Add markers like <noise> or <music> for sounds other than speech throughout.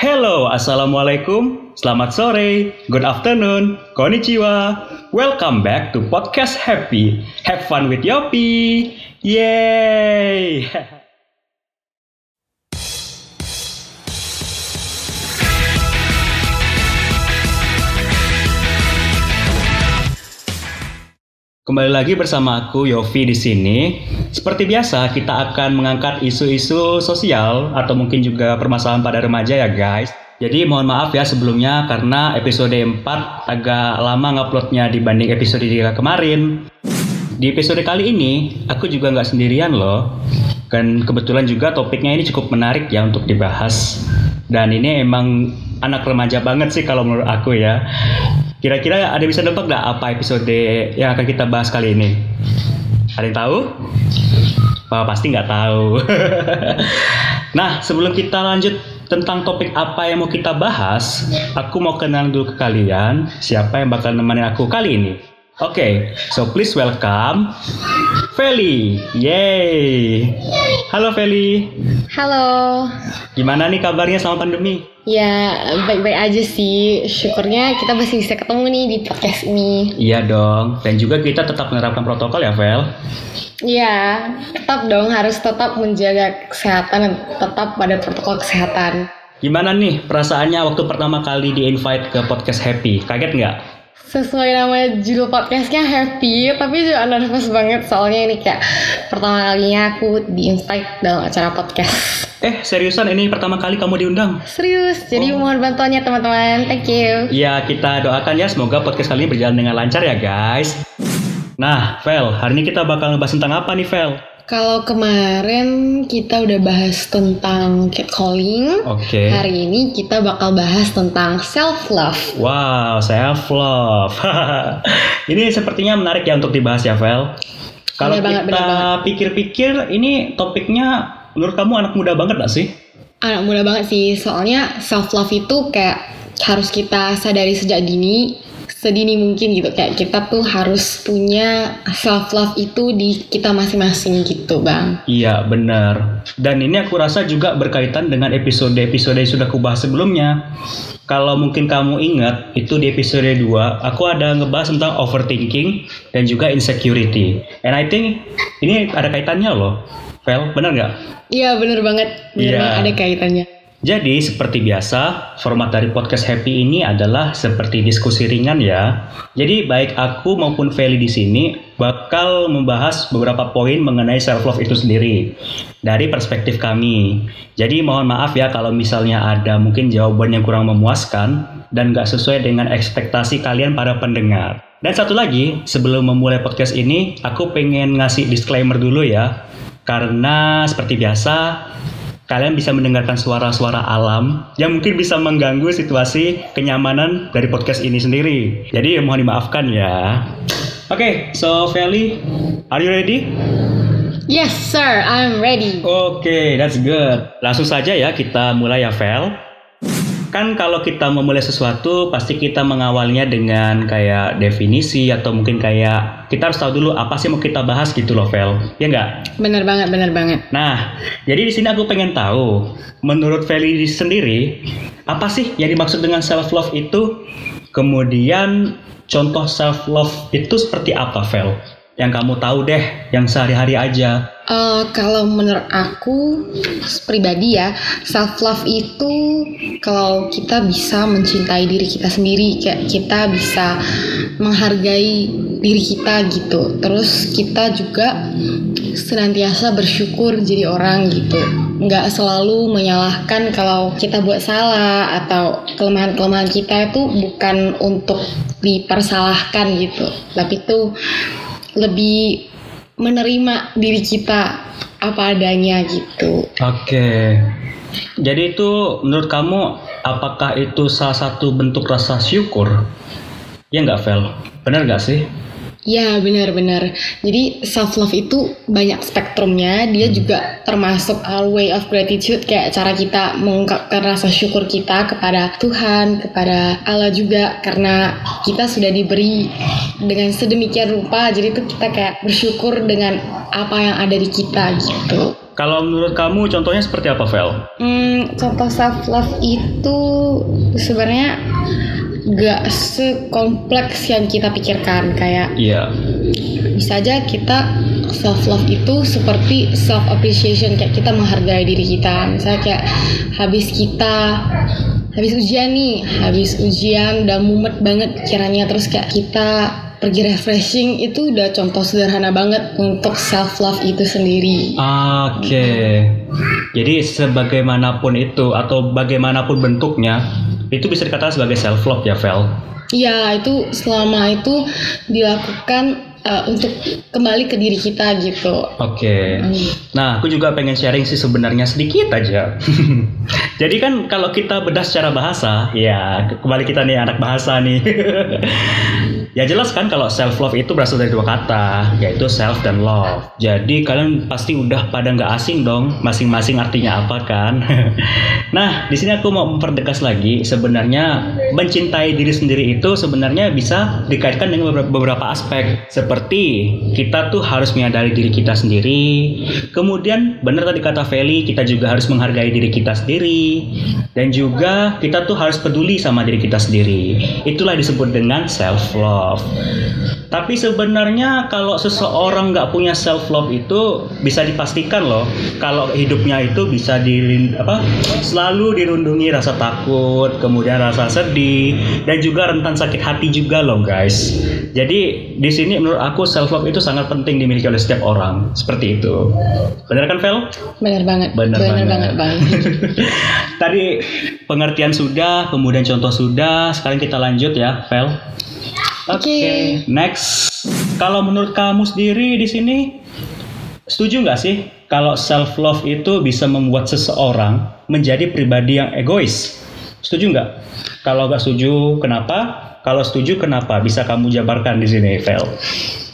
Hello, Assalamualaikum, selamat sore, good afternoon, konnichiwa. Welcome back to Podcast Happy. Have fun with Yopi. Yay! <laughs> Kembali lagi bersama aku Yofi di sini. Seperti biasa, kita akan mengangkat isu-isu sosial atau mungkin juga permasalahan pada remaja ya guys. Jadi mohon maaf ya sebelumnya karena episode 4 agak lama nguploadnya dibanding episode 3 kemarin. Di episode kali ini, aku juga nggak sendirian loh. Dan kebetulan juga topiknya ini cukup menarik ya untuk dibahas. Dan ini emang anak remaja banget sih kalau menurut aku ya. Kira-kira ada bisa nebak nggak apa episode yang akan kita bahas kali ini? Ada yang tahu? Wah, pasti nggak tahu. <laughs> nah, sebelum kita lanjut tentang topik apa yang mau kita bahas, aku mau kenal dulu ke kalian siapa yang bakal nemenin aku kali ini. Oke, okay, so please welcome Feli. Yay. Halo Feli. Halo. Gimana nih kabarnya sama pandemi? Ya, baik-baik aja sih. Syukurnya kita masih bisa ketemu nih di podcast ini. Iya dong. Dan juga kita tetap menerapkan protokol ya, Vel? Iya, tetap dong harus tetap menjaga kesehatan dan tetap pada protokol kesehatan. Gimana nih perasaannya waktu pertama kali di-invite ke podcast Happy? Kaget nggak? Sesuai nama judul podcastnya happy tapi juga nervous banget. Soalnya ini kayak pertama kalinya aku di invite dalam acara podcast. Eh seriusan? Ini pertama kali kamu diundang? Serius jadi oh. mohon bantuannya teman-teman. Thank you. Ya kita doakan ya. Semoga podcast kali ini berjalan dengan lancar ya guys. Nah Vel hari ini kita bakal ngebahas tentang apa nih Vel kalau kemarin kita udah bahas tentang catcalling, okay. hari ini kita bakal bahas tentang self love. Wow, self love. <laughs> ini sepertinya menarik ya untuk dibahas ya, Vel. Kalau kita pikir-pikir, ini topiknya menurut kamu anak muda banget gak sih? Anak muda banget sih, soalnya self love itu kayak harus kita sadari sejak dini sedini mungkin gitu. Kayak kita tuh harus punya self love itu di kita masing-masing gitu bang. Iya benar. Dan ini aku rasa juga berkaitan dengan episode-episode yang sudah kubahas sebelumnya. Kalau mungkin kamu ingat itu di episode 2 aku ada ngebahas tentang overthinking dan juga insecurity. And I think ini ada kaitannya loh. Vel, benar nggak? Iya benar banget, benar yeah. ada kaitannya. Jadi seperti biasa, format dari podcast Happy ini adalah seperti diskusi ringan ya. Jadi baik aku maupun Feli di sini bakal membahas beberapa poin mengenai self love itu sendiri dari perspektif kami. Jadi mohon maaf ya kalau misalnya ada mungkin jawaban yang kurang memuaskan dan gak sesuai dengan ekspektasi kalian para pendengar. Dan satu lagi, sebelum memulai podcast ini, aku pengen ngasih disclaimer dulu ya. Karena seperti biasa, kalian bisa mendengarkan suara-suara alam yang mungkin bisa mengganggu situasi kenyamanan dari podcast ini sendiri. Jadi mohon dimaafkan ya. Oke, okay, so Feli, are you ready? Yes, sir, I'm ready. Oke, okay, that's good. Langsung saja ya kita mulai ya, Vel kan kalau kita memulai sesuatu pasti kita mengawalnya dengan kayak definisi atau mungkin kayak kita harus tahu dulu apa sih mau kita bahas gitu loh Vel. Ya nggak? Bener banget bener banget. Nah jadi di sini aku pengen tahu menurut Feli sendiri apa sih yang dimaksud dengan self love itu? Kemudian contoh self love itu seperti apa Vel yang kamu tahu deh yang sehari-hari aja. Uh, kalau menurut aku pribadi ya self love itu kalau kita bisa mencintai diri kita sendiri kayak kita bisa menghargai diri kita gitu. Terus kita juga senantiasa bersyukur jadi orang gitu. Nggak selalu menyalahkan kalau kita buat salah atau kelemahan-kelemahan kita itu bukan untuk dipersalahkan gitu. Tapi itu lebih menerima diri kita apa adanya gitu. Oke. Okay. Jadi itu menurut kamu apakah itu salah satu bentuk rasa syukur? Ya nggak Vel? Benar nggak sih? Ya benar-benar. Jadi self love itu banyak spektrumnya. Dia juga termasuk our way of gratitude kayak cara kita mengungkapkan rasa syukur kita kepada Tuhan, kepada Allah juga karena kita sudah diberi dengan sedemikian rupa. Jadi itu kita kayak bersyukur dengan apa yang ada di kita gitu. Kalau menurut kamu contohnya seperti apa, Vel? Hmm, contoh self love itu sebenarnya gak sekompleks yang kita pikirkan kayak Iya. bisa aja kita self love itu seperti self appreciation kayak kita menghargai diri kita misalnya kayak habis kita habis ujian nih habis ujian udah mumet banget pikirannya terus kayak kita pergi refreshing itu udah contoh sederhana banget untuk self love itu sendiri Oke. Jadi sebagaimanapun itu atau bagaimanapun bentuknya, itu bisa dikatakan sebagai self love ya, Vel. Iya itu selama itu dilakukan uh, untuk kembali ke diri kita gitu Oke. Nah, aku juga pengen sharing sih sebenarnya sedikit aja. <laughs> Jadi kan kalau kita bedah secara bahasa, ya kembali kita nih anak bahasa nih. <laughs> ya jelas kan kalau self love itu berasal dari dua kata, yaitu self dan love. Jadi kalian pasti udah pada nggak asing dong, masing-masing artinya apa kan? <laughs> nah, di sini aku mau mempertegas lagi, sebenarnya mencintai diri sendiri itu sebenarnya bisa dikaitkan dengan beberapa aspek, seperti kita tuh harus menyadari diri kita sendiri. Kemudian benar tadi kata Feli, kita juga harus menghargai diri kita sendiri dan juga kita tuh harus peduli sama diri kita sendiri. Itulah disebut dengan self love. Tapi sebenarnya kalau seseorang nggak punya self love itu bisa dipastikan loh kalau hidupnya itu bisa di apa selalu dirundungi rasa takut, kemudian rasa sedih dan juga rentan sakit hati juga loh guys. Jadi di sini menurut aku self love itu sangat penting dimiliki oleh setiap orang seperti itu. Benar kan Vel? benar banget Benar banget. banget Bang. <laughs> Tadi pengertian sudah, kemudian contoh sudah. Sekarang kita lanjut ya, Vel. Oke, Oke. next. Kalau menurut kamu sendiri di sini, setuju nggak sih kalau self love itu bisa membuat seseorang menjadi pribadi yang egois? Setuju nggak? Kalau nggak setuju, kenapa? Kalau setuju, kenapa? Bisa kamu jabarkan di sini, Vel.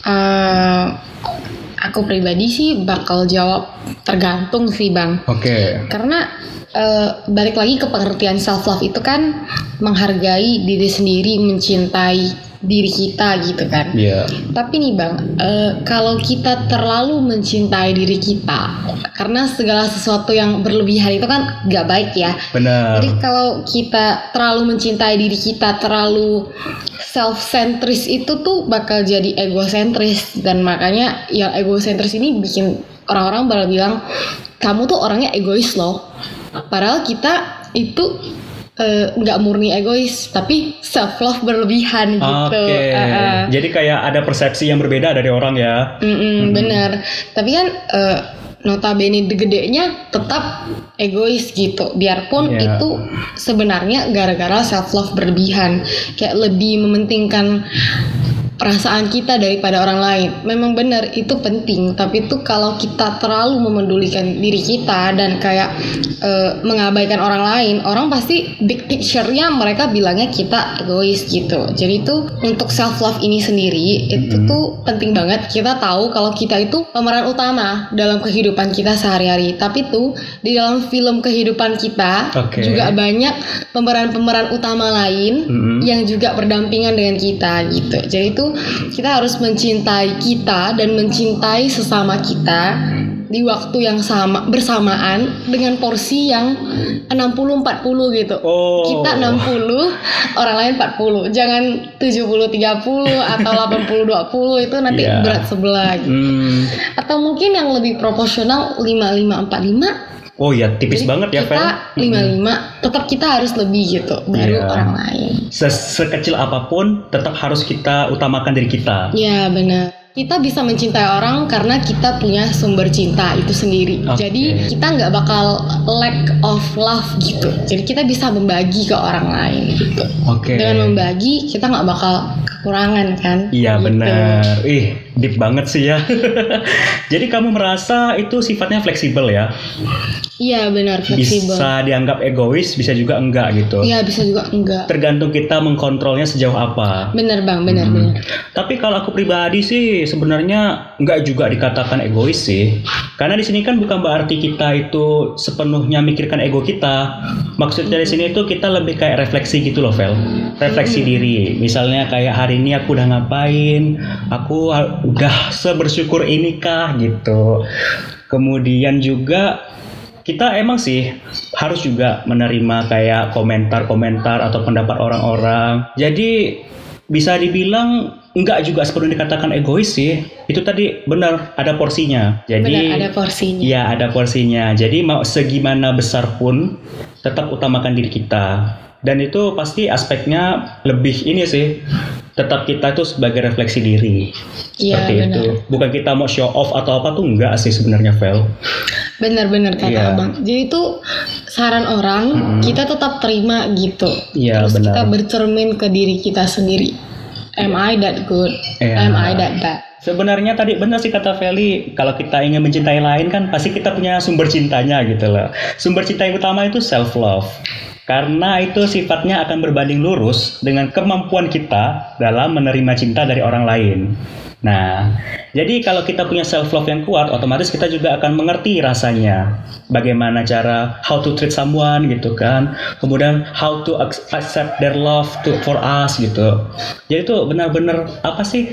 Eh, aku pribadi sih bakal jawab tergantung sih bang Oke. karena eh, balik lagi ke pengertian self love itu kan menghargai diri sendiri mencintai diri kita gitu kan Iya. tapi nih bang eh, kalau kita terlalu mencintai diri kita karena segala sesuatu yang berlebihan itu kan gak baik ya Benar. jadi kalau kita terlalu mencintai diri kita, terlalu self-centris itu tuh bakal jadi egosentris dan makanya yang egosentris ini bikin orang-orang bakal bilang kamu tuh orangnya egois loh. Padahal kita itu eh, nggak murni egois, tapi self love berlebihan gitu. Oke. Eh, eh. Jadi kayak ada persepsi yang berbeda dari orang ya. Mm-mm, Bener. Tapi kan eh, notabene gedenya tetap egois gitu. Biarpun Iya. itu sebenarnya gara-gara self love berlebihan, kayak lebih mementingkan perasaan kita daripada orang lain. Memang benar itu penting, tapi itu kalau kita terlalu memedulikan diri kita dan kayak eh, mengabaikan orang lain, orang pasti big picture-nya mereka bilangnya kita egois gitu. Jadi itu untuk self love ini sendiri itu Mm-mm. tuh penting banget kita tahu kalau kita itu pemeran utama dalam kehidupan kita sehari-hari. Tapi tuh di dalam film kehidupan kita Oke. juga banyak pemeran-pemeran utama lain Mm-mm. yang juga berdampingan dengan kita gitu. Jadi itu kita harus mencintai kita dan mencintai sesama kita di waktu yang sama bersamaan dengan porsi yang 60-40 gitu. Oh. Kita 60, orang lain 40. Jangan 70-30 atau 80-20 itu nanti Iya. berat sebelah gitu. Hmm. Atau mungkin yang lebih proporsional 55-45 Oh ya, tipis jadi banget ya, kita Vel. 55 tetap kita harus lebih gitu baru Iya. orang lain. Se- Sekecil apa pun, tetap harus kita utamakan diri kita. Ya benar. Kita bisa mencintai orang karena kita punya sumber cinta itu sendiri. Oke. Jadi kita nggak bakal lack of love gitu. Jadi kita bisa membagi ke orang lain gitu. Oke. Dengan membagi kita nggak bakal kekurangan kan? Iya Gitu. benar. Ih, deep banget sih ya. <laughs> Jadi kamu merasa itu sifatnya fleksibel ya? Iya benar fleksibel. Bisa dianggap egois, bisa juga enggak gitu. Iya bisa juga enggak. Tergantung kita mengkontrolnya sejauh apa. Bener bang, bener Hmm. bener. Tapi kalau aku pribadi sih sebenarnya nggak juga dikatakan egois sih. Karena di sini kan bukan berarti kita itu sepenuhnya mikirkan ego kita. Maksudnya di sini itu kita lebih kayak refleksi gitu loh, Vel. Refleksi diri. Misalnya kayak hari ini aku udah ngapain, aku udah sebersyukur inikah gitu. Kemudian juga kita emang sih harus juga menerima kayak komentar-komentar atau pendapat orang-orang. Jadi bisa dibilang enggak juga sepenuhnya dikatakan egois sih. Itu tadi benar ada porsinya. Jadi Benar ada porsinya. Iya ada porsinya. Jadi mau segimana besar pun tetap utamakan diri kita. Dan itu pasti aspeknya lebih ini sih. Tetap kita itu sebagai refleksi diri. Iya Seperti benar. itu. Bukan kita mau show off atau apa tuh enggak sih sebenarnya Vel. Benar-benar kata Iya. abang. Jadi itu saran orang Mm-mm. kita tetap terima gitu. Iya, Terus benar. kita bercermin ke diri kita sendiri. Am I that good? Iya. Am I that bad? Sebenarnya tadi benar sih kata Feli, kalau kita ingin mencintai lain kan pasti kita punya sumber cintanya gitu loh. Sumber cinta yang utama itu self love. Karena itu sifatnya akan berbanding lurus dengan kemampuan kita dalam menerima cinta dari orang lain. Nah, jadi kalau kita punya self love yang kuat, otomatis kita juga akan mengerti rasanya. Bagaimana cara how to treat someone gitu kan. Kemudian how to ac- accept their love to for us gitu. Jadi itu benar-benar apa sih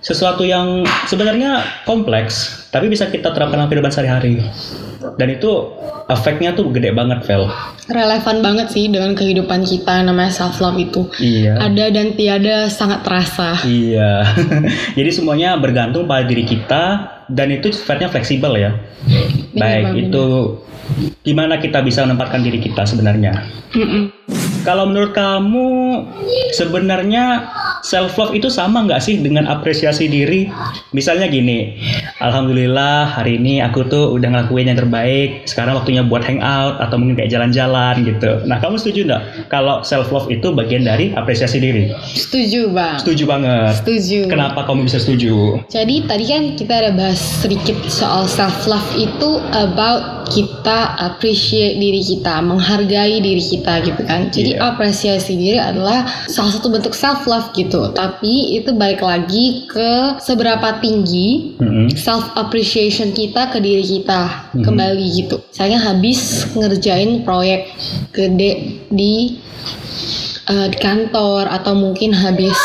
sesuatu yang sebenarnya kompleks, tapi bisa kita terapkan dalam kehidupan sehari-hari. Dan itu efeknya tuh gede banget, Vel. Relevan banget sih dengan kehidupan kita namanya self love itu. Iya. Ada dan tiada sangat terasa. Iya. <laughs> Jadi semuanya bergantung pada diri kita dan itu sifatnya fleksibel ya. Benar, Baik, itu gimana kita bisa menempatkan diri kita sebenarnya. Mm-mm. Kalau menurut kamu sebenarnya self love itu sama nggak sih dengan apresiasi diri? Misalnya gini, alhamdulillah hari ini aku tuh udah ngelakuin yang terbaik. Sekarang waktunya buat hangout atau mungkin kayak jalan-jalan gitu. Nah, kamu setuju nggak kalau self love itu bagian dari apresiasi diri? Setuju bang. Setuju banget. Setuju. Kenapa kamu bisa setuju? Jadi tadi kan kita ada bahas sedikit soal self love itu about kita appreciate diri kita, menghargai diri kita gitu kan. Jadi Iya. apresiasi diri adalah salah satu bentuk self love gitu. Tapi itu balik lagi ke seberapa tinggi Mm-mm. self appreciation kita ke diri kita Mhm. kembali gitu. Saya habis ngerjain proyek gede di eh, di kantor atau mungkin habis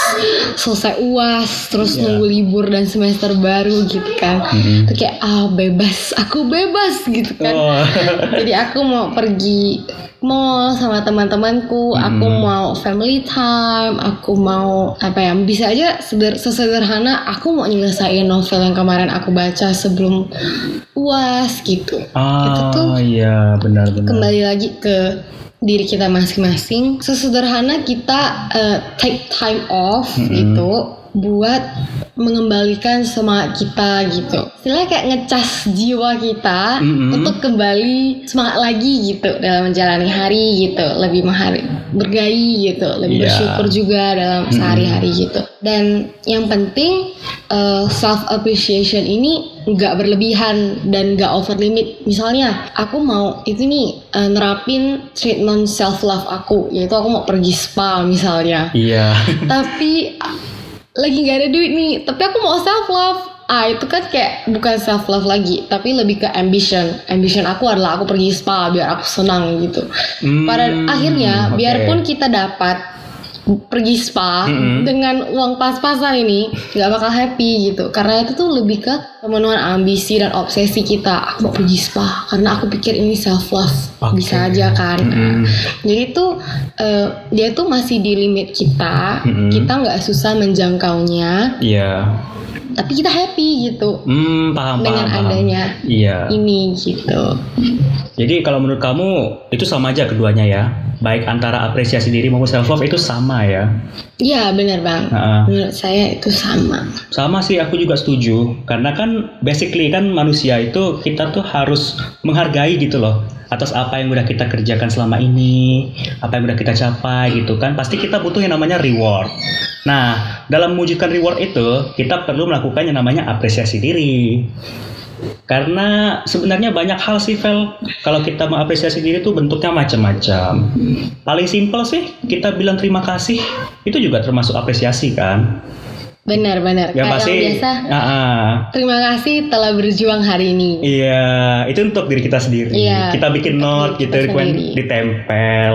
selesai uas terus Iya. nunggu libur dan semester baru gitu kan. Mm-mm. Itu kayak ah bebas, aku bebas gitu kan. Oh. <laughs> Jadi aku mau pergi mall sama teman-temanku, aku Hmm. mau family time, aku mau apa ya? Bisa aja seder- sesederhana aku mau nyelesain novel yang kemarin aku baca sebelum uas gitu. Itu tuh Ah, iya benar-benar. kembali lagi ke diri kita masing-masing. Sesederhana kita eh, take time off Mm-mm. gitu buat mengembalikan semangat kita gitu. Istilahnya kayak ngecas jiwa kita Mm-mm. untuk kembali semangat lagi gitu dalam menjalani hari gitu, lebih menghari bergai gitu, lebih Iya. bersyukur juga dalam sehari-hari gitu. Dan yang penting self appreciation ini nggak berlebihan dan nggak over limit. Misalnya aku mau itu nih eh, nerapin treatment self love aku, yaitu aku mau pergi spa misalnya Iya. tapi lagi nggak ada duit nih. Tapi aku mau self love ah itu kan kayak bukan self love lagi tapi lebih ke ambition. Ambition aku adalah aku pergi spa biar aku senang gitu. Hmm, pada akhirnya oke. biarpun kita dapat pergi spa Mm-mm. dengan uang pas-pasan ini nggak bakal happy gitu karena itu tuh lebih ke pemenuhan ambisi dan obsesi kita aku mau pergi spa karena aku pikir ini self love Oke. bisa aja kan Mm-mm. jadi tuh eh, dia tuh masih di limit kita, Mm-mm. kita nggak susah menjangkaunya, Iya. tapi kita happy gitu Hmm, paham dengan paham. paham. adanya Iya. ini gitu. Jadi kalau menurut kamu itu sama aja keduanya ya. Baik antara apresiasi diri maupun self love itu sama ya. Iya benar bang. Nah, Menurut saya itu sama. sama sih aku juga setuju karena kan basically kan manusia itu kita tuh harus menghargai gitu loh atas apa yang udah kita kerjakan selama ini, apa yang udah kita capai gitu kan. Pasti kita butuh yang namanya reward. Nah, dalam mewujudkan reward itu kita perlu melakukan yang namanya apresiasi diri. Karena sebenarnya banyak hal sih Vel. Kalau kita mengapresiasi diri tuh bentuknya macam-macam. Paling simpel sih kita bilang terima kasih Itu juga termasuk apresiasi kan Benar-benar. Yang pasti biasa. ah, ah. Terima kasih telah berjuang hari ini. Iya, itu untuk diri kita sendiri. Iya, kita bikin note gitu, kita kemudian sendiri. ditempel.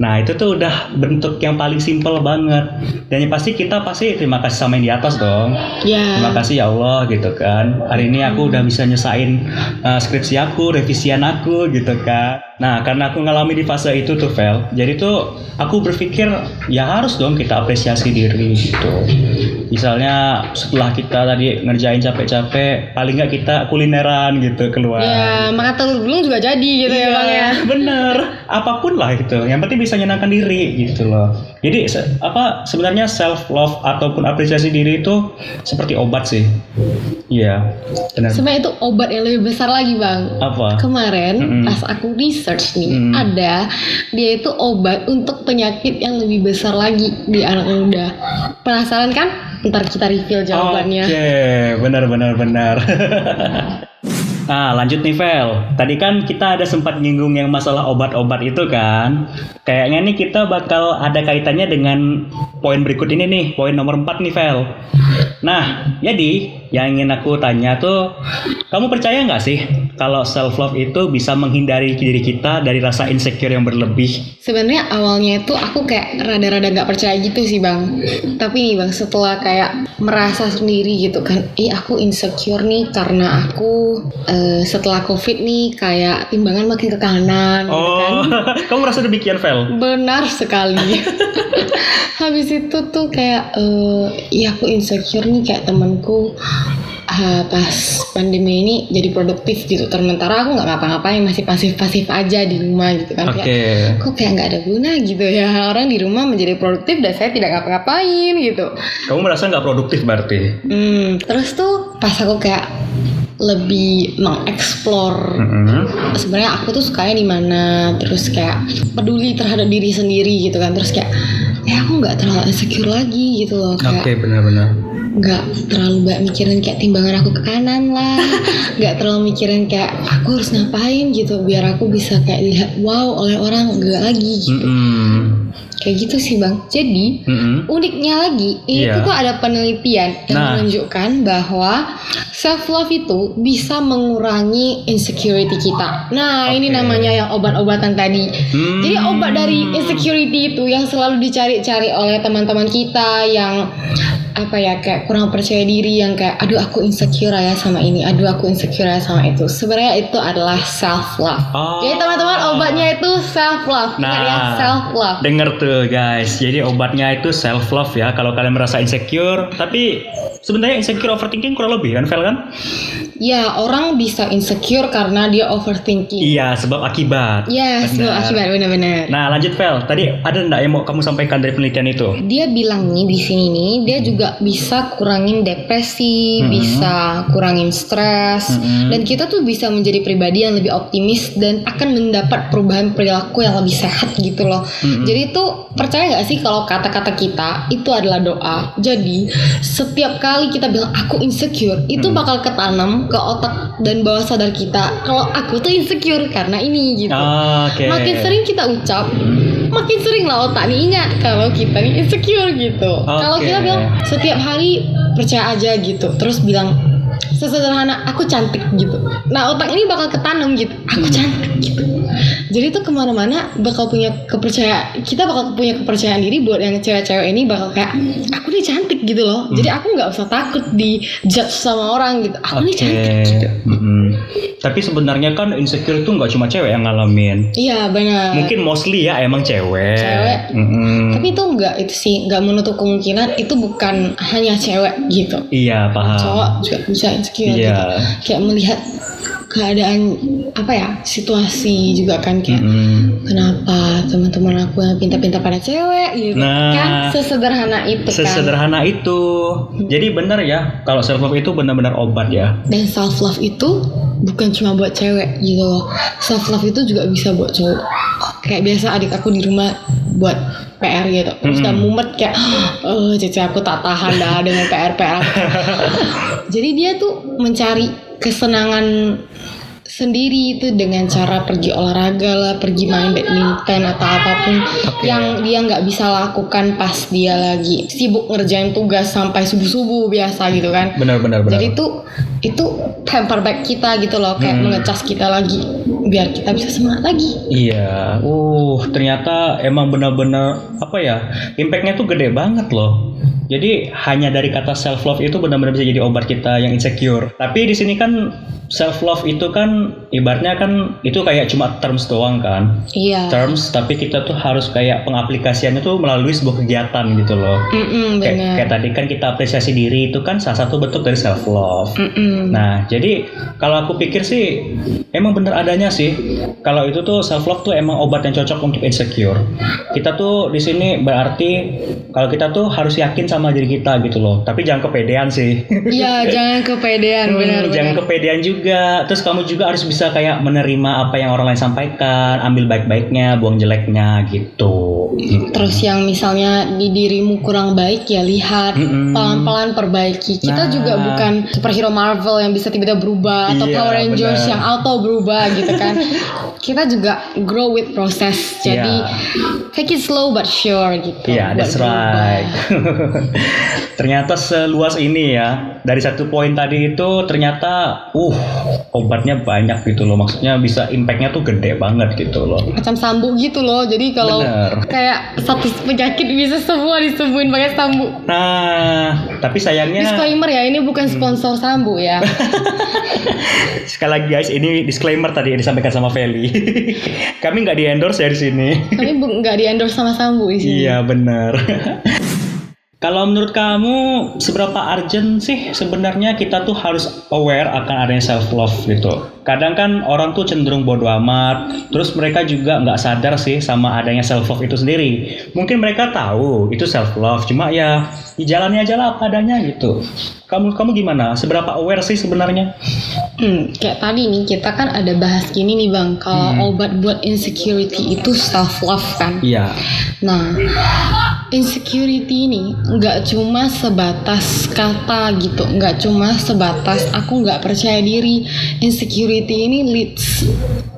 Nah, itu tuh udah bentuk yang paling simpel banget. Dan yang pasti kita pasti terima kasih sama yang di atas dong. Ya. Terima kasih ya Allah gitu kan. Hari ini aku udah bisa nyesain uh, skripsi aku, revisian aku gitu kan. Nah, karena aku ngalami di fase itu tuh, Vel. Jadi tuh aku berpikir ya harus dong kita apresiasi diri gitu. Misalnya setelah kita tadi ngerjain capek-capek, paling nggak kita kulineran gitu keluar. Ya, makan telur gulung juga jadi gitu ya bang ya. bener. Apa pun lah gitu. Yang penting bisa nyenangkan diri gitu loh. Jadi se- apa sebenarnya self love ataupun apresiasi diri itu seperti obat sih. Iya, benar. Sebenarnya itu obat yang lebih besar lagi bang. Apa? Kemarin Mm-mm. pas aku research nih Mm. ada dia itu obat untuk penyakit yang lebih besar lagi di anak muda. Penasaran kan? Ntar kita reveal jawabannya. Oke, benar benar benar. <laughs> Nah, lanjut nih Vel. Tadi kan kita ada sempat nyinggung yang masalah obat-obat itu kan. Kayaknya nih kita bakal ada kaitannya dengan poin berikut ini nih, poin nomor 4 nih Vel. Nah, jadi yang ingin aku tanya tuh, kamu percaya nggak sih kalau self love itu bisa menghindari diri kita dari rasa insecure yang berlebih? Sebenarnya awalnya itu aku kayak rada-rada nggak percaya gitu sih bang. Tapi nih bang setelah kayak merasa sendiri gitu kan, ih aku insecure nih karena aku eh, setelah covid nih kayak timbangan makin ke kanan gitu kan. Oh, <laughs> kamu merasa demikian Vel? Benar sekali. <laughs> Habis itu tuh kayak eh ya aku insecure nih kayak temanku ah, pas pandemi ini jadi produktif gitu. Sementara aku nggak ngapa-ngapain masih pasif-pasif aja di rumah gitu kan. Oke. Kayak, kok kayak nggak ada guna gitu ya orang di rumah menjadi produktif dan saya tidak ngapa-ngapain gitu. Kamu merasa nggak produktif berarti? Hmm, terus tuh pas aku kayak lebih mengeksplor. Mm-mm. sebenarnya aku tuh sukanya di mana terus kayak peduli terhadap diri sendiri gitu kan. Terus kayak eh aku nggak terlalu insecure lagi gitu loh. Kayak benar-benar. nggak terlalu banyak mikirin kayak timbangan aku ke kanan lah. <laughs> Nggak terlalu mikirin kayak aku harus ngapain gitu. Biar aku bisa kayak dilihat wow oleh orang. Enggak lagi gitu. Mm-mm. Kayak gitu sih bang jadi Mm-mm. uniknya lagi itu Iya. tuh ada penelitian yang Nah. menunjukkan bahwa self love itu bisa mengurangi insecurity kita. Nah, ini Oke. namanya yang obat-obatan tadi. Hmm. Jadi obat dari insecurity itu yang selalu dicari-cari oleh teman-teman kita yang apa ya kayak kurang percaya diri yang kayak aduh aku insecure ya sama ini, aduh aku insecure ya sama itu. Sebenarnya itu adalah self love. Oh. Jadi teman-teman obatnya itu self love. Ingat ya Nah. self love. Denger tuh guys, jadi obatnya itu self love ya. Kalau kalian merasa insecure, tapi sebenarnya insecure overthinking kurang lebih kan, Vel kan? Ya, orang bisa insecure karena dia overthinking. Iya, sebab akibat. Ya, sebab Benar. akibat benar-benar. Nah, lanjut Vel. Tadi ada enggak yang mau kamu sampaikan dari penelitian itu? Dia bilang nih di sini nih, dia juga bisa kurangin depresi, Mhm. bisa kurangin stres, Mhm. dan kita tuh bisa menjadi pribadi yang lebih optimis dan akan mendapat perubahan perilaku yang lebih sehat gitu loh. Mhm. Jadi tuh percaya nggak sih kalau kata-kata kita itu adalah doa. Jadi setiap kali kita bilang aku insecure, itu Mhm. bakal ketanam ke otak dan bawah sadar kita kalau aku tuh insecure karena ini gitu. Oke. Makin sering kita ucap, makin sering lah otak nih ingat kalau kita nih insecure gitu. Kalau Oke. kita bilang setiap hari percaya aja gitu, terus bilang sesederhana aku cantik gitu. Nah otak ini bakal ketanam gitu, aku cantik gitu. Jadi tuh ke mana-mana bakal punya kepercayaan, kita bakal punya kepercayaan diri buat yang cewek-cewek ini bakal kayak aku nih cantik gitu loh. Jadi aku nggak usah takut di judge sama orang gitu. Aku nih Oke. cantik gitu. Mhm. Tapi sebenarnya kan insecure itu nggak cuma cewek yang ngalamin. Iya benar. Mungkin mostly ya emang cewek. Cewek. Mhm. Tapi itu enggak itu sih enggak menutup kemungkinan itu bukan hanya cewek gitu. Iya paham. Cowok juga bisa insecure Iya. gitu. Kayak melihat keadaan apa ya situasi juga kan kayak Mm-mm. kenapa teman-teman aku yang pinta-pinta pada cewek gitu Nah. kan sesederhana itu kan Sesederhana itu. Jadi benar ya, kalau self love itu benar-benar obat ya. dan self love itu bukan cuma buat cewek gitu loh self love itu juga bisa buat cowok kayak biasa adik aku di rumah buat PR gitu terus udah Mm-mm. mumet kayak oh cici aku tak tahan dah dengan PR PR <laughs> jadi dia tuh mencari kesenangan sendiri itu dengan cara pergi olahraga lah, pergi main badminton atau apa pun Oke. yang dia nggak bisa lakukan pas dia lagi sibuk ngerjain tugas sampai subuh subuh biasa gitu kan. Benar-benar benar. Jadi itu itu pamper back kita gitu loh, kayak Hmm. mengecas kita lagi biar kita bisa semangat lagi. Iya, uh ternyata emang benar-benar apa ya impactnya tuh gede banget loh. Jadi hanya dari kata self love itu benar-benar bisa jadi obat kita yang insecure. Tapi di sini kan self love itu kan ibaratnya kan itu kayak cuma terms doang kan, Iya. terms. Tapi kita tuh harus kayak pengaplikasiannya tuh melalui sebuah kegiatan gitu loh. Mm-mm, Kayak, benar. kayak tadi kan kita apresiasi diri itu kan salah satu bentuk dari self love. Mm-mm. Nah, jadi kalau aku pikir sih emang bener adanya sih. Kalau itu tuh self love tuh emang obat yang cocok untuk insecure. Kita tuh di sini berarti kalau kita tuh harus yakin sama diri kita gitu loh. Tapi jangan kepedean sih. Iya, <laughs> jangan kepedean Hmm, benar jangan kepedean juga. Terus kamu juga harus bisa kayak menerima apa yang orang lain sampaikan, ambil baik-baiknya, buang jeleknya gitu. Terus yang misalnya di dirimu kurang baik ya lihat Mm-mm. pelan-pelan perbaiki. Kita Nah. juga bukan superhero Marvel yang bisa tiba-tiba berubah atau Iya, Power Rangers benar. yang auto berubah gitu kan. <laughs> Kita juga grow with process. Jadi Iya. take it slow but sure gitu. Iya, buat that's right. <laughs> ternyata seluas ini ya. Dari satu poin tadi itu ternyata uh obatnya banyak gitu loh. Maksudnya bisa impactnya tuh gede banget gitu loh. Macam sambu gitu loh. Jadi kalau Bener. kayak satu penyakit bisa semua disembuhin pakai sambu. Nah, tapi sayangnya Disclaimer ya, ini bukan sponsor sambu ya. <laughs> sekali lagi guys, ini disclaimer tadi yang disampaikan sama Feli. <laughs> Kami nggak di endorse ya di sini. Kami nggak di endorse sama sambu di sini. Iya benar. <laughs> Kalau menurut kamu seberapa urgent sih sebenarnya kita tuh harus aware akan adanya self love gitu. Kadang kan orang tuh cenderung bodoh amat, terus mereka juga nggak sadar sih sama adanya self love itu sendiri. Mungkin mereka tahu itu self love, cuma ya dijalani aja lah apa adanya gitu. Kamu kamu gimana? Seberapa aware sih sebenarnya? Hmm, kayak tadi nih kita kan ada bahas gini nih bang, kalau Hmm. obat buat insecurity itu self love kan. Iya. Nah, insecurity ini nggak cuma sebatas kata gitu, nggak cuma sebatas aku nggak percaya diri. Insecurity ini leads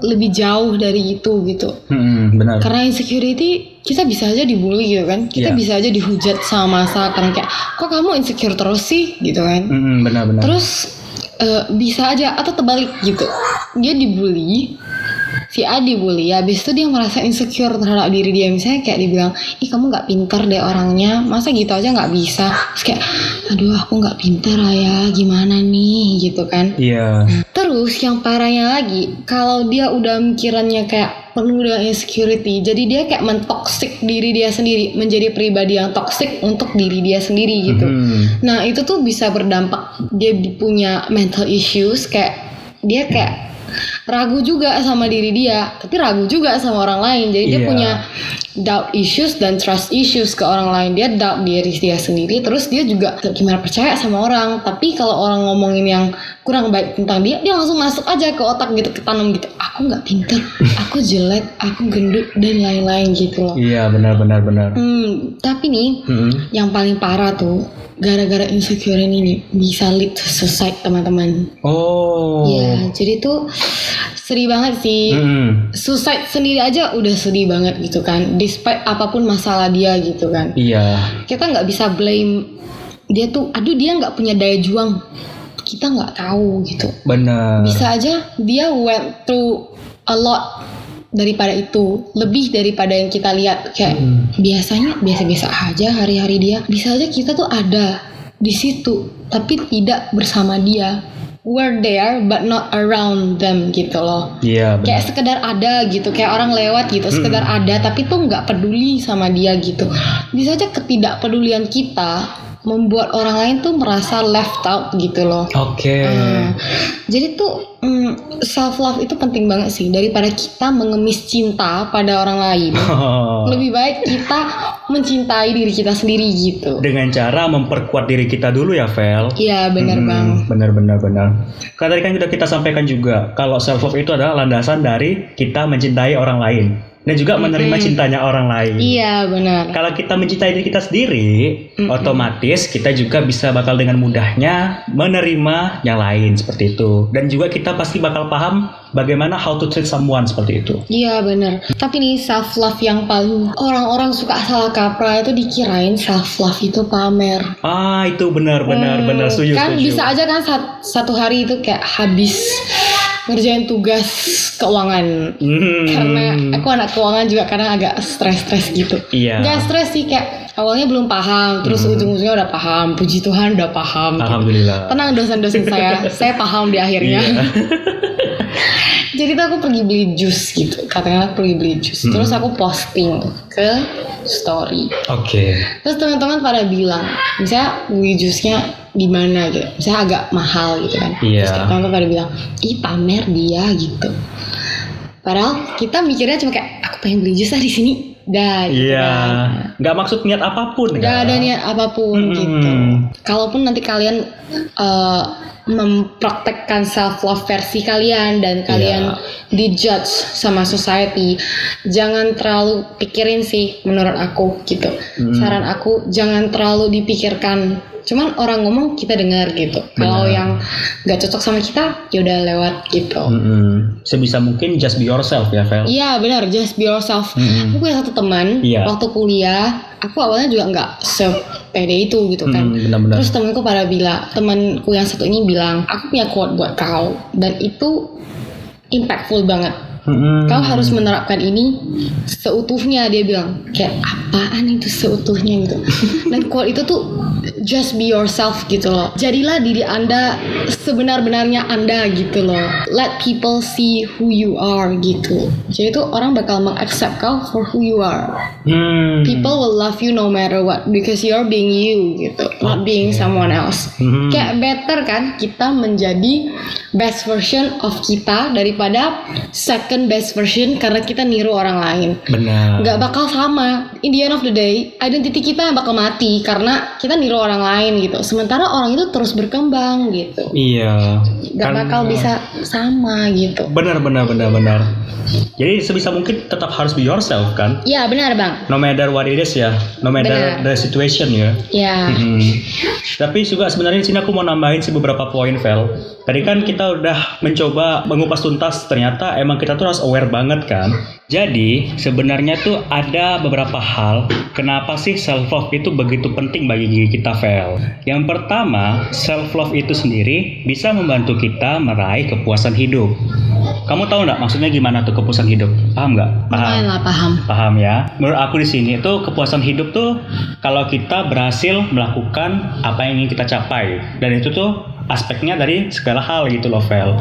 lebih jauh dari itu gitu. Hmm, benar. Karena insecurity kita bisa aja dibully gitu kan, kita Iya. bisa aja dihujat sama masa karena kayak kok kamu insecure terus sih gitu kan. Hmm, benar-benar. Terus eh, bisa aja atau terbalik gitu. Dia dibully, si A dibully, ya habis itu dia merasa insecure terhadap diri dia. Misalnya kayak dibilang, ih kamu nggak pinter deh orangnya, masa gitu aja nggak bisa. Terus kayak, aduh aku nggak pinter lah ya, gimana nih gitu kan. Iya. Terus yang parahnya lagi, kalau dia udah mikirannya kayak penuh dengan insecurity, jadi dia kayak mentoksik diri dia sendiri, menjadi pribadi yang toksik untuk diri dia sendiri gitu. Hmm. Nah itu tuh bisa berdampak dia di- punya mental issues kayak dia kayak ragu juga sama diri dia, tapi ragu juga sama orang lain. Jadi dia Iya. punya doubt issues dan trust issues ke orang lain. Dia doubt diri dia sendiri, terus dia juga gimana percaya sama orang. Tapi kalau orang ngomongin yang kurang baik tentang dia, dia langsung masuk aja ke otak gitu, ketanam gitu. Aku nggak pinter, <laughs> aku jelek, aku gendut dan lain-lain gitu loh. Iya, benar-benar benar. Hmm, tapi nih Hmm. yang paling parah tuh gara-gara insecure ini bisa lead to suicide teman-teman. Oh. Ya, jadi tuh sedih banget sih. Hmm. Suicide sendiri aja udah sedih banget gitu kan. Despite apa pun masalah dia gitu kan. Iya. Kita nggak bisa blame dia tuh. Aduh dia nggak punya daya juang. Kita nggak tahu gitu. Benar. Bisa aja dia went through a lot daripada itu lebih daripada yang kita lihat kayak Hmm. biasanya biasa-biasa aja hari-hari dia bisa aja kita tuh ada di situ tapi tidak bersama dia we're there but not around them gitu loh Iya, kayak benar. sekedar ada gitu kayak orang lewat gitu sekedar ada tapi tuh nggak peduli sama dia gitu bisa aja ketidakpedulian kita membuat orang lain tuh merasa left out gitu loh Oke. Hmm. Jadi tuh mm, self love itu penting banget sih daripada kita mengemis cinta pada orang lain. Oh. <laughs> Lebih baik kita mencintai diri kita sendiri gitu. Dengan cara memperkuat diri kita dulu ya, Vel. Iya benar Hmm, bang. Benar benar benar. Karena tadi kan sudah kita sampaikan juga kalau self love itu adalah landasan dari kita mencintai orang lain dan juga menerima Mm-mm. cintanya orang lain. Iya benar. Kalau kita mencintai diri kita sendiri, Mm-mm. otomatis kita juga bisa bakal dengan mudahnya menerima yang lain seperti itu. Dan juga kita pasti bakal paham bagaimana how to treat someone seperti itu. Iya benar. Tapi nih self love yang paling orang-orang suka salah kaprah itu dikirain self love itu pamer. Ah, itu benar benar Hmm, benar setuju kan setuju. bisa aja kan sat- satu hari itu kayak habis ngerjain tugas keuangan Hmm. karena aku anak keuangan juga kadang agak stres-stres gitu Iya. nggak stres sih kayak awalnya belum paham terus Hmm. ujung-ujungnya udah paham puji Tuhan udah paham gitu. Alhamdulillah. tenang dosen-dosen saya <laughs> saya paham di akhirnya Iya. <laughs> jadi tuh aku pergi beli jus gitu katakanlah pergi beli jus Hmm. terus aku posting ke story Oke. Terus teman-teman pada bilang, misalnya beli jusnya di mana gitu, misalnya agak mahal gitu kan. Iya. Terus kayak teman-teman pada bilang, ih pamer dia gitu. Padahal kita mikirnya cuma kayak aku pengen beli jus ah di sini, dah gitu Iya. kan. Nggak maksud niat apa pun. Gak kan? ada niat apa pun Mm-mm. gitu. Kalaupun nanti kalian eh, mempraktekkan self love versi kalian dan kalian dijudge sama society, jangan terlalu pikirin sih menurut aku gitu. Mm. Saran aku jangan terlalu dipikirkan. Cuman orang ngomong kita dengar gitu. Kalau yang nggak cocok sama kita, ya udah lewat gitu. Mm-mm. Sebisa mungkin just be yourself ya, Vel. Iya benar, just be yourself. Mm-mm. Aku punya satu teman Iya. waktu kuliah, aku awalnya juga nggak sepede itu gitu kan. Mm, benar-benar. Terus temanku pada bilang, temanku yang satu ini bilang, aku punya quote buat kau dan itu impactful banget. Mm-mm. Kau harus menerapkan ini seutuhnya dia bilang kayak apaan itu seutuhnya gitu. <laughs> Dan quote itu tuh just be yourself gitu loh. Jadilah diri anda sebenar-benarnya anda gitu loh. Let people see who you are gitu. Jadi tuh orang bakal mengaccept kau for who you are. Hmm. People will love you no matter what because you're being you gitu, not being someone else. Mhm. Kayak better kan kita menjadi best version of kita daripada second best version karena kita niru orang lain. Benar. Nggak bakal sama. In the end of the day, identity kita yang bakal mati karena kita niru orang lain gitu. Sementara orang itu terus berkembang gitu. Iya. Nggak Kan- bakal bisa sama gitu. Benar benar benar benar. Jadi sebisa mungkin tetap harus be yourself kan. Ya benar bang. No matter what it is ya. No matter Benar. the situation ya. Ya. Mm-mm. Tapi juga sebenarnya sini aku mau nambahin sih beberapa poin, Vel. Tadi kan kita udah mencoba mengupas tuntas, ternyata emang kita tuh harus aware banget kan. Jadi sebenarnya tuh ada beberapa hal kenapa sih self love itu begitu penting bagi diri kita, Vel. Yang pertama, self love itu sendiri bisa membantu kita meraih kepuasan hidup. Kamu tahu nggak maksudnya gimana tuh kepuasan hidup? Paham nggak? Lumayan lah paham. Paham ya. Menurut aku di sini itu kepuasan hidup tuh kalau kita berhasil melakukan apa yang ingin kita capai dan itu tuh aspeknya dari segala hal gitu loh, Vel.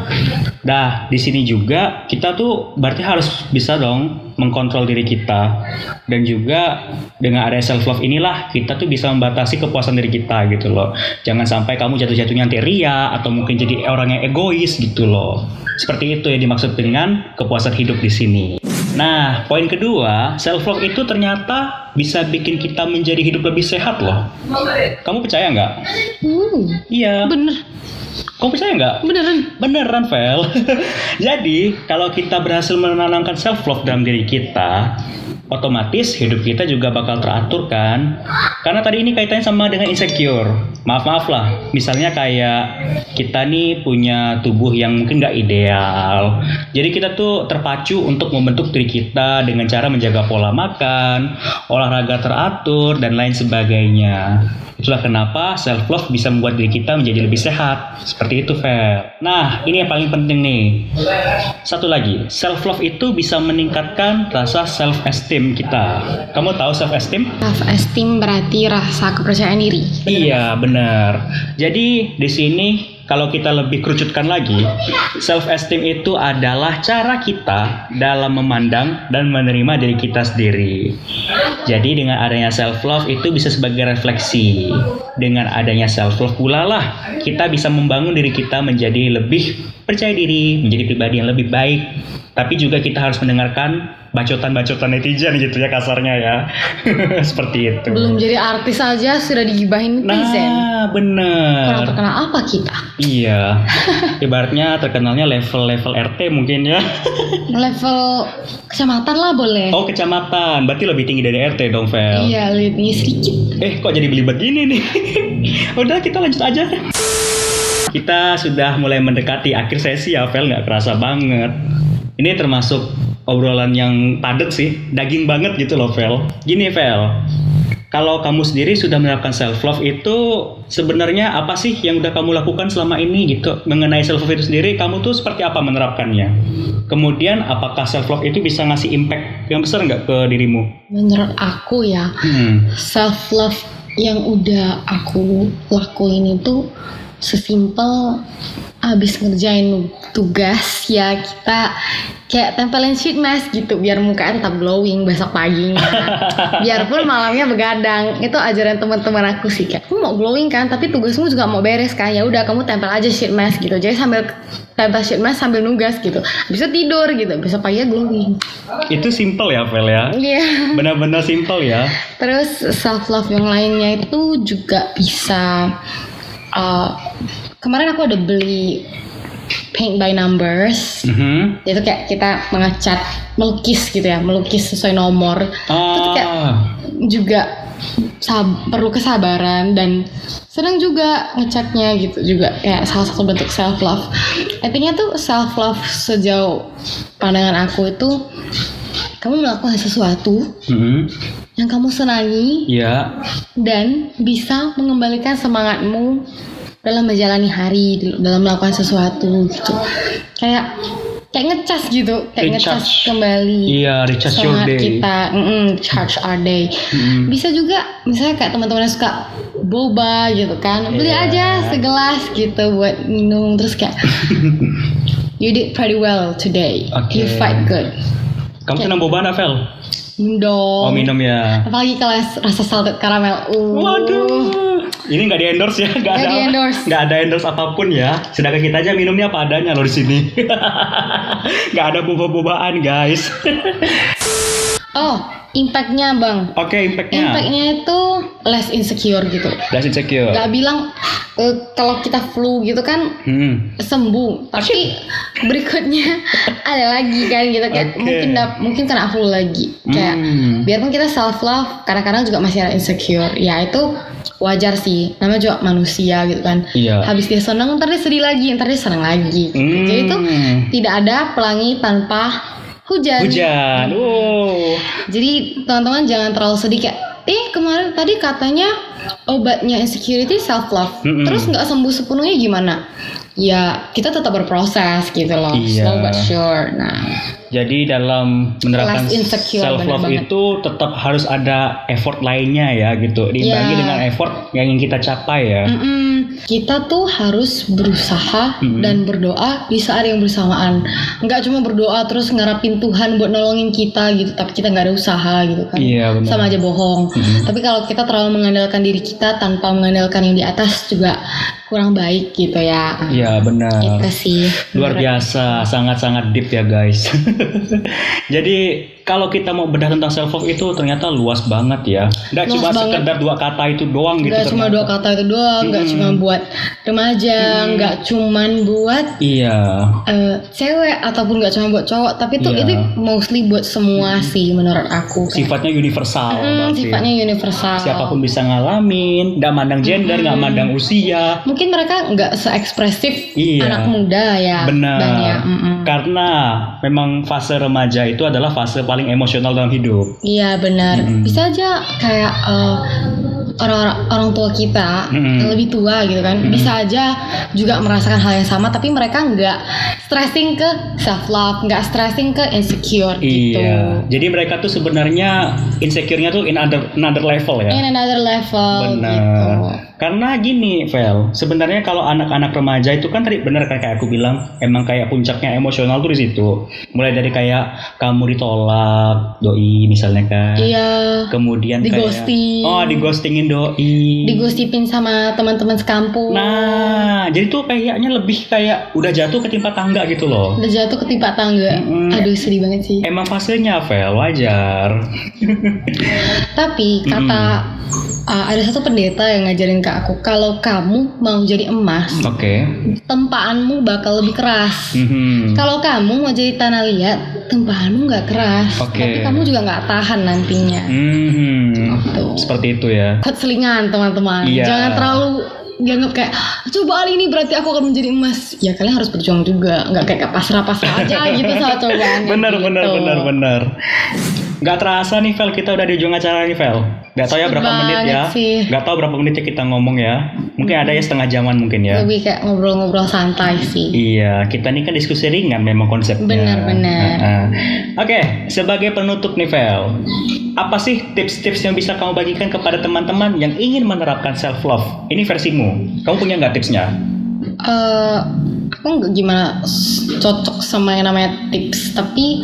Nah, di sini juga kita tuh berarti harus bisa dong mengkontrol diri kita dan juga dengan ada self love inilah kita tuh bisa membatasi kepuasan diri kita gitu loh. Jangan sampai kamu jatuh-jatuhnya nanti ria atau mungkin jadi orang yang egois gitu loh. Seperti itu yang dimaksud dengan kepuasan hidup di sini. Nah, poin kedua, self love itu ternyata bisa bikin kita menjadi hidup lebih sehat loh. Kamu percaya nggak? Hmm, Iya. bener, Kamu percaya nggak? beneran. Beneran, Vel. <laughs> Jadi, kalau kita berhasil menanamkan self love dalam diri kita, otomatis hidup kita juga bakal teratur kan? Karena tadi ini kaitannya sama dengan insecure. Maaf-maaf lah. Misalnya kayak kita nih punya tubuh yang mungkin nggak ideal. Jadi kita tuh terpacu untuk membentuk diri kita dengan cara menjaga pola makan, olahraga teratur, dan lain sebagainya. Itulah kenapa self love bisa membuat diri kita menjadi lebih sehat. Seperti itu, Fer. Nah, ini yang paling penting nih. Satu lagi, self love itu bisa meningkatkan rasa self esteem kita. Kamu tahu self esteem? Self esteem berarti rasa kepercayaan diri. Iya, benar. Jadi di sini kalau kita lebih kerucutkan lagi, self esteem itu adalah cara kita dalam memandang dan menerima diri kita sendiri. Jadi dengan adanya self love itu bisa sebagai refleksi. Dengan adanya self love pula lah kita bisa membangun diri kita menjadi lebih percaya diri, menjadi pribadi yang lebih baik. Tapi juga kita harus mendengarkan bacotan-bacotan netizen gitu ya kasarnya ya. <laughs> Seperti itu. Belum jadi artis aja sudah digibahin netizen. Nah, Kurang bener. terkenal apa kita? Iya. <laughs> Ibaratnya terkenalnya level-level RT mungkin ya. <laughs> Level kecamatan lah boleh. Oh, kecamatan. Berarti lebih tinggi dari RT dong, Vel. Iya, lebih sedikit. Eh, kok jadi beli begini nih? Udah, kita lanjut aja. Kita sudah mulai mendekati akhir sesi ya, Vel. Nggak kerasa banget. Ini termasuk obrolan yang padat sih. Daging banget gitu loh, Vel. Gini, Vel. Kalau kamu sendiri sudah menerapkan self love itu sebenarnya apa sih yang udah kamu lakukan selama ini gitu mengenai self love itu sendiri kamu tuh seperti apa menerapkannya? Kemudian apakah self love itu bisa ngasih impact yang besar nggak ke dirimu? Menurut aku ya, Hmm. self love yang udah aku lakuin itu sesimpel abis ngerjain tugas ya kita kayak tempelin sheet mask gitu biar mukanya tetap glowing besok paginya. <laughs> Biarpun malamnya begadang. Itu ajaran teman-teman aku sih kayak kamu mau glowing kan? Tapi tugasmu juga mau beres kan? Ya udah kamu tempel aja sheet mask gitu. Jadi sambil tempel sheet mask sambil nugas gitu. Bisa tidur gitu. Besok paginya glowing. Itu simple ya, Vel ya. iya. Benar-benar simple ya. Terus self love yang lainnya itu juga bisa uh, kemarin aku ada beli paint by numbers. Mhm. Itu kayak kita mengecat melukis gitu ya, melukis sesuai nomor. Itu kayak Ah, juga sab- perlu kesabaran dan senang juga ngecatnya gitu juga kayak salah satu bentuk self love. Intinya tuh self love sejauh pandangan aku itu kamu melakukan sesuatu mhm. yang kamu senangi Ya, dan bisa mengembalikan semangatmu dalam menjalani hari dalam melakukan sesuatu gitu kayak kayak ngecas gitu kayak ngecas kembali iya, recharge your semangat day. kita mm-mm, charge our day Mhm. bisa juga misalnya kayak teman-teman yang suka boba gitu kan beli Iya. aja segelas gitu buat minum terus kayak <laughs> you did pretty well today Oke. you fight good Kamu senang boba nggak, Vel? minum dong Oh, minum ya. apalagi kalau rasa salted caramel uh Waduh. Ini nggak di endorse ya, nggak ada, di-endorse. nggak ada endorse apa pun ya. Sedangkan kita aja minumnya apa adanya loh di sini. <laughs> Nggak ada boba-bobaan guys. <laughs> Oh, impactnya bang. Oke, impactnya. Impactnya itu less insecure gitu. That's insecure. Gak bilang eh, kalau kita flu gitu kan Hmm. sembuh, tapi berikutnya <laughs> ada lagi kan gitu kayak Oke. mungkin dap- mungkin kena flu lagi. Kayak Hmm. biarpun kita self love, kadang-kadang juga masih ada insecure. Ya itu wajar sih, namanya juga manusia gitu kan. Iya. Habis dia senang, ntar dia sedih lagi, ntar dia senang lagi. Hmm. Jadi itu tidak ada pelangi tanpa hujan. Hujan. Oh. Jadi teman-teman jangan terlalu sedih kayak eh kemarin tadi katanya obatnya insecurity self love. Mm-mm. Terus nggak sembuh sepenuhnya gimana? Ya kita tetap berproses gitu loh, Iya. slow but sure. Nah, Jadi dalam menerapkan self love bener itu tetap harus ada effort lainnya ya gitu. Diimbangi Iya. dengan effort yang ingin kita capai ya. mm-mm, kita tuh harus berusaha Mm-mm. dan berdoa di saat yang bersamaan. Nggak cuma berdoa terus ngarapin Tuhan buat nolongin kita gitu, tapi kita nggak ada usaha gitu kan. Iya benar. sama aja bohong. Mm-mm. Tapi kalau kita terlalu mengandalkan diri kita tanpa mengandalkan yang di atas juga kurang baik gitu ya. Iya benar. Itu sih. Luar biasa, sangat-sangat deep ya guys. <laughs> Jadi kalau kita mau bedah tentang self love itu ternyata luas banget ya. Nggak Luas cuma banget. sekedar dua kata itu doang gitu. Nggak cuma dua kata itu doang, nggak Mm-mm. cuma buat remaja, nggak cuman buat Iya. eh, cewek ataupun nggak cuma buat cowok, tapi tuh Iya. itu mostly buat semua sih menurut aku. Kayak, Sifatnya universal. Mm, berarti. sifatnya universal. Siapa pun bisa ngalamin, nggak mandang gender, nggak mandang usia. Mungkin mereka nggak seekspresif Iya. anak muda ya. Benar. Karena memang fase remaja itu adalah fase paling emosional dalam hidup. Iya benar. Mm-mm. Bisa aja kayak eh, orang-orang orang tua kita yang lebih tua gitu kan, Mm-mm. bisa aja juga merasakan hal yang sama, tapi mereka nggak stressing ke self love, nggak stressing ke insecure gitu. Iya. Jadi mereka tuh sebenarnya insecure-nya tuh in another, another level ya. In another level Benar. gitu. Karena gini, Vel, sebenarnya kalau anak-anak remaja itu kan tadi bener kan kayak aku bilang, emang kayak puncaknya emosional tuh di situ. Mulai dari kayak kamu ditolak, doi misalnya kan. Iya. Kemudian Di kayak ghosting. Oh, di ghostingin doi. Digosipin sama teman-teman sekampung. Nah, jadi tuh kayaknya lebih kayak udah jatuh ketimpa tangga gitu loh. Udah jatuh ketimpa tangga. Mm-mm. Aduh sedih banget sih. Emang fasenya, Vel, wajar. Tapi kata uh, ada satu pendeta yang ngajarin ke aku kalau kamu mau jadi emas, Oke. tempaanmu bakal lebih keras. Mhm. Kalau kamu mau jadi tanah liat, tempaanmu nggak keras, Oke. tapi kamu juga nggak tahan nantinya. Mhm. Tuh. Seperti itu ya. Selingan teman-teman. Iya. Jangan terlalu dianggap kayak coba kali ini berarti aku akan menjadi emas. Ya kalian harus berjuang juga, nggak kayak pasrah-pasrah aja gitu <laughs> sama cobaan. Bener, gitu. bener, bener, bener. Gak terasa nih, Vel. Kita udah di ujung acara nih, Vel. Gak tau ya berapa menit ya. sih. Gak tau berapa menit ya kita ngomong ya. Mungkin ada ya setengah jaman mungkin ya. Lebih kayak ngobrol-ngobrol santai sih. Iya, kita ini kan diskusi ringan memang konsepnya. Heeh. Oke, sebagai penutup nih, Vel. Apa sih tips-tips yang bisa kamu bagikan kepada teman-teman yang ingin menerapkan self love? Ini versimu. Kamu punya nggak tipsnya? eh aku nggak gimana cocok sama yang namanya tips tapi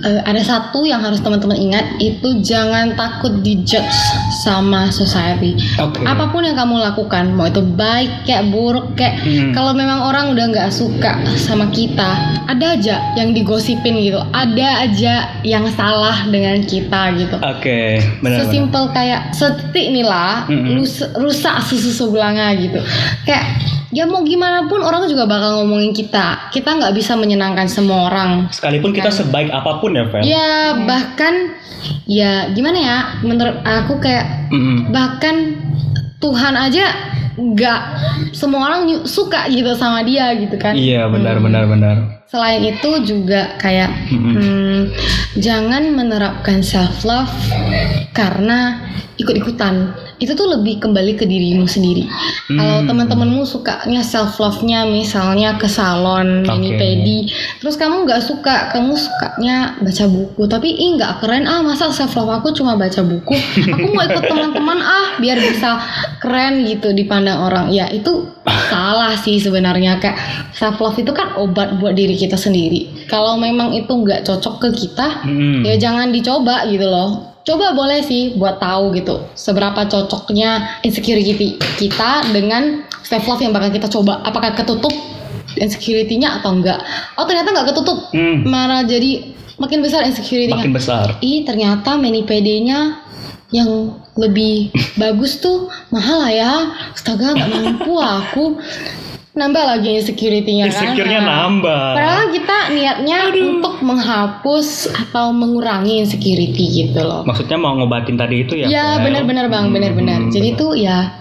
eh, ada satu yang harus teman-teman ingat itu jangan takut dijudge sama society Oke. apa pun yang kamu lakukan mau itu baik kayak buruk kayak Hmm. kalau memang orang udah nggak suka sama kita ada aja yang digosipin gitu ada aja yang salah dengan kita gitu Oke, benar-benar. sesimpel kayak setitik inilah Mm-mm. lus- rusak susu sebelanga gitu kayak ya mau gimana pun orang juga bakal ngomongin kita kita nggak bisa menyenangkan semua orang Sekalipun kita sebaik apa pun ya, Vel. ya bahkan ya gimana ya menurut aku kayak Mm-mm. bahkan Tuhan aja nggak semua orang suka gitu sama dia gitu kan Iya, benar, Hmm. benar, benar. selain itu juga kayak Mm-mm. hmm, jangan menerapkan self love karena ikut-ikutan itu tuh lebih kembali ke dirimu sendiri kalau Hmm. teman-temanmu sukanya self love-nya misalnya ke salon mani Oke. pedi terus kamu nggak suka kamu sukanya baca buku tapi ih nggak keren ah masa self love aku cuma baca buku aku mau ikut teman-teman ah biar bisa keren gitu dipandang orang ya itu <laughs> salah sih sebenarnya kayak self love itu kan obat buat diri kita sendiri kalau memang itu nggak cocok ke kita Mm-mm. ya jangan dicoba gitu loh coba boleh sih buat tahu gitu seberapa cocoknya insecurity kita dengan self love yang bakal kita coba. Apakah ketutup insecurity-nya atau enggak? Oh ternyata nggak ketutup. Hmm, malah jadi makin besar insecurity-nya. Makin besar. ih ternyata mani PD-nya yang lebih bagus tuh mahal lah ya. Astaga nggak mampu aku nambah lagi insecurity-nya kan Insecure-nya Nah, nambah. Padahal kita niatnya untuk menghapus atau mengurangi insecurity gitu loh. Maksudnya mau ngobatin tadi itu ya? Ya benar-benar bang, benar-benar. Hmm. Jadi tuh ya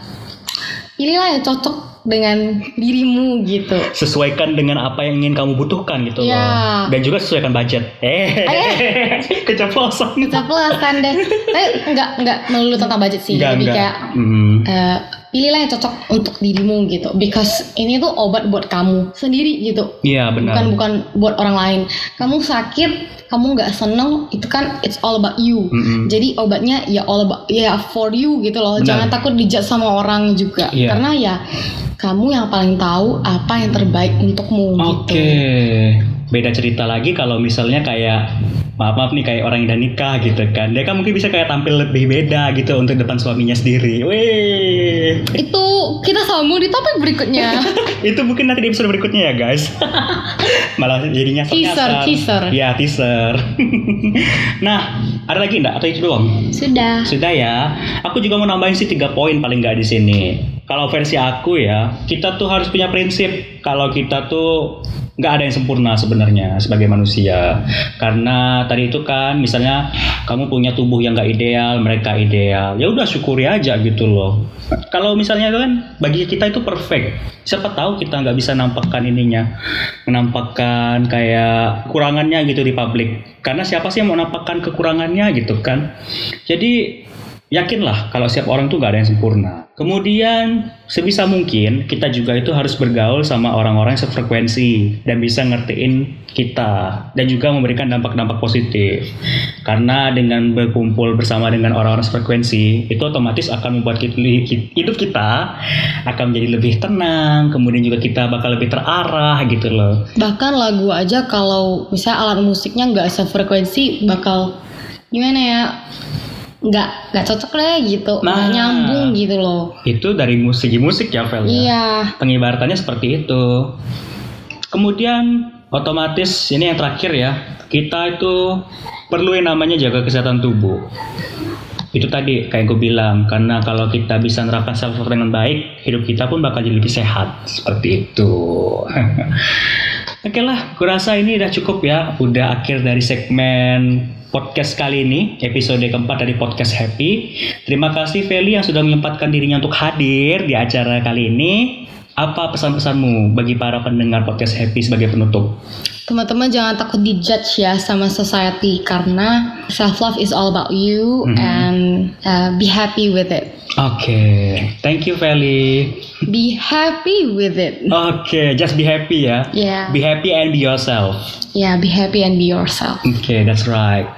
pilihlah yang cocok dengan dirimu gitu. sesuaikan dengan apa yang ingin kamu butuhkan gitu Iya. loh. Dan juga sesuaikan budget. Eh, <laughs> keceplosan. Keceplosan deh. Tapi enggak enggak melulu tentang budget sih, Enggak, lebih enggak. kayak Hmm. eh, pilihlah yang cocok untuk dirimu gitu. Because ini tuh obat buat kamu sendiri gitu. Iya benar. bukan bukan buat orang lain. Kamu sakit, kamu nggak seneng, itu kan it's all about you. Mm-mm. Jadi obatnya ya all about ya for you gitu loh. Benar. Jangan takut dijudge sama orang juga. Iya. Karena ya kamu yang paling tahu apa yang terbaik untukmu Oke. gitu. Beda cerita lagi kalau misalnya kayak maaf maaf nih kayak orang yang udah nikah gitu kan. Dia kan mungkin bisa kayak tampil lebih beda gitu untuk depan suaminya sendiri. Wih. Itu kita sambung di topik berikutnya. <laughs> Itu mungkin nanti di episode berikutnya ya guys. <laughs> Malah jadinya Teaser, teaser. Ya teaser. <laughs> nah, ada lagi enggak atau itu doang? Sudah. Sudah ya. Aku juga mau nambahin sih tiga poin paling nggak di sini. Kalau versi aku ya, kita tuh harus punya prinsip kalau kita tuh nggak ada yang sempurna sebenarnya sebagai manusia. Karena tadi itu kan, misalnya kamu punya tubuh yang nggak ideal, mereka ideal, ya udah syukuri aja gitu loh. Kalau misalnya kan bagi kita itu perfect, siapa tahu kita nggak bisa nampakkan ininya, menampakkan kayak kekurangannya gitu di publik. Karena siapa sih yang mau nampakkan kekurangannya gitu kan? Jadi yakinlah kalau setiap orang tuh gak ada yang sempurna. Kemudian sebisa mungkin kita juga itu harus bergaul sama orang-orang yang sefrekuensi dan bisa ngertiin kita dan juga memberikan dampak-dampak positif. Karena dengan berkumpul bersama dengan orang-orang sefrekuensi itu otomatis akan membuat hidup kita akan menjadi lebih tenang, kemudian juga kita bakal lebih terarah gitu loh. Bahkan lagu aja kalau misalnya alat musiknya nggak sefrekuensi bakal gimana ya nggak nggak cocok lah gitu nggak Nah. nyambung gitu loh Itu dari musik musik ya, Vel ya? iya Pengibaratannya seperti itu. Kemudian otomatis ini yang terakhir ya, kita itu perlu yang namanya jaga kesehatan tubuh. Itu tadi kayak gue bilang, karena kalau kita bisa nerapkan self love dengan baik, hidup kita pun bakal jadi lebih sehat. Seperti itu. <laughs> Oke lah, gue rasa ini udah cukup ya. Udah akhir dari segmen podcast kali ini, episode keempat dari podcast Happy. Terima kasih Feli yang sudah menyempatkan dirinya untuk hadir di acara kali ini. Apa pesan-pesanmu bagi para pendengar podcast Happy sebagai penutup? teman-teman jangan takut dijudge ya sama society karena self love is all about you Mhm. and uh, be happy with it Oke, thank you Feli. Be happy with it Oke, just be happy ya. yeah Be happy and be yourself. yeah be happy and be yourself Oke, that's right.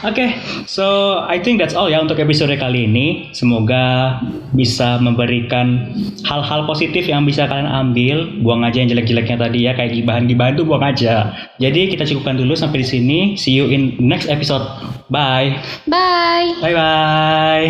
Oke, so I think that's all ya untuk episode kali ini. Semoga bisa memberikan hal-hal positif yang bisa kalian ambil. Buang aja yang jelek-jeleknya tadi ya, kayak gibahan-gibahan tuh buang aja. Jadi kita cukupkan dulu sampai di sini. See you in next episode. Bye. bye Bye bye.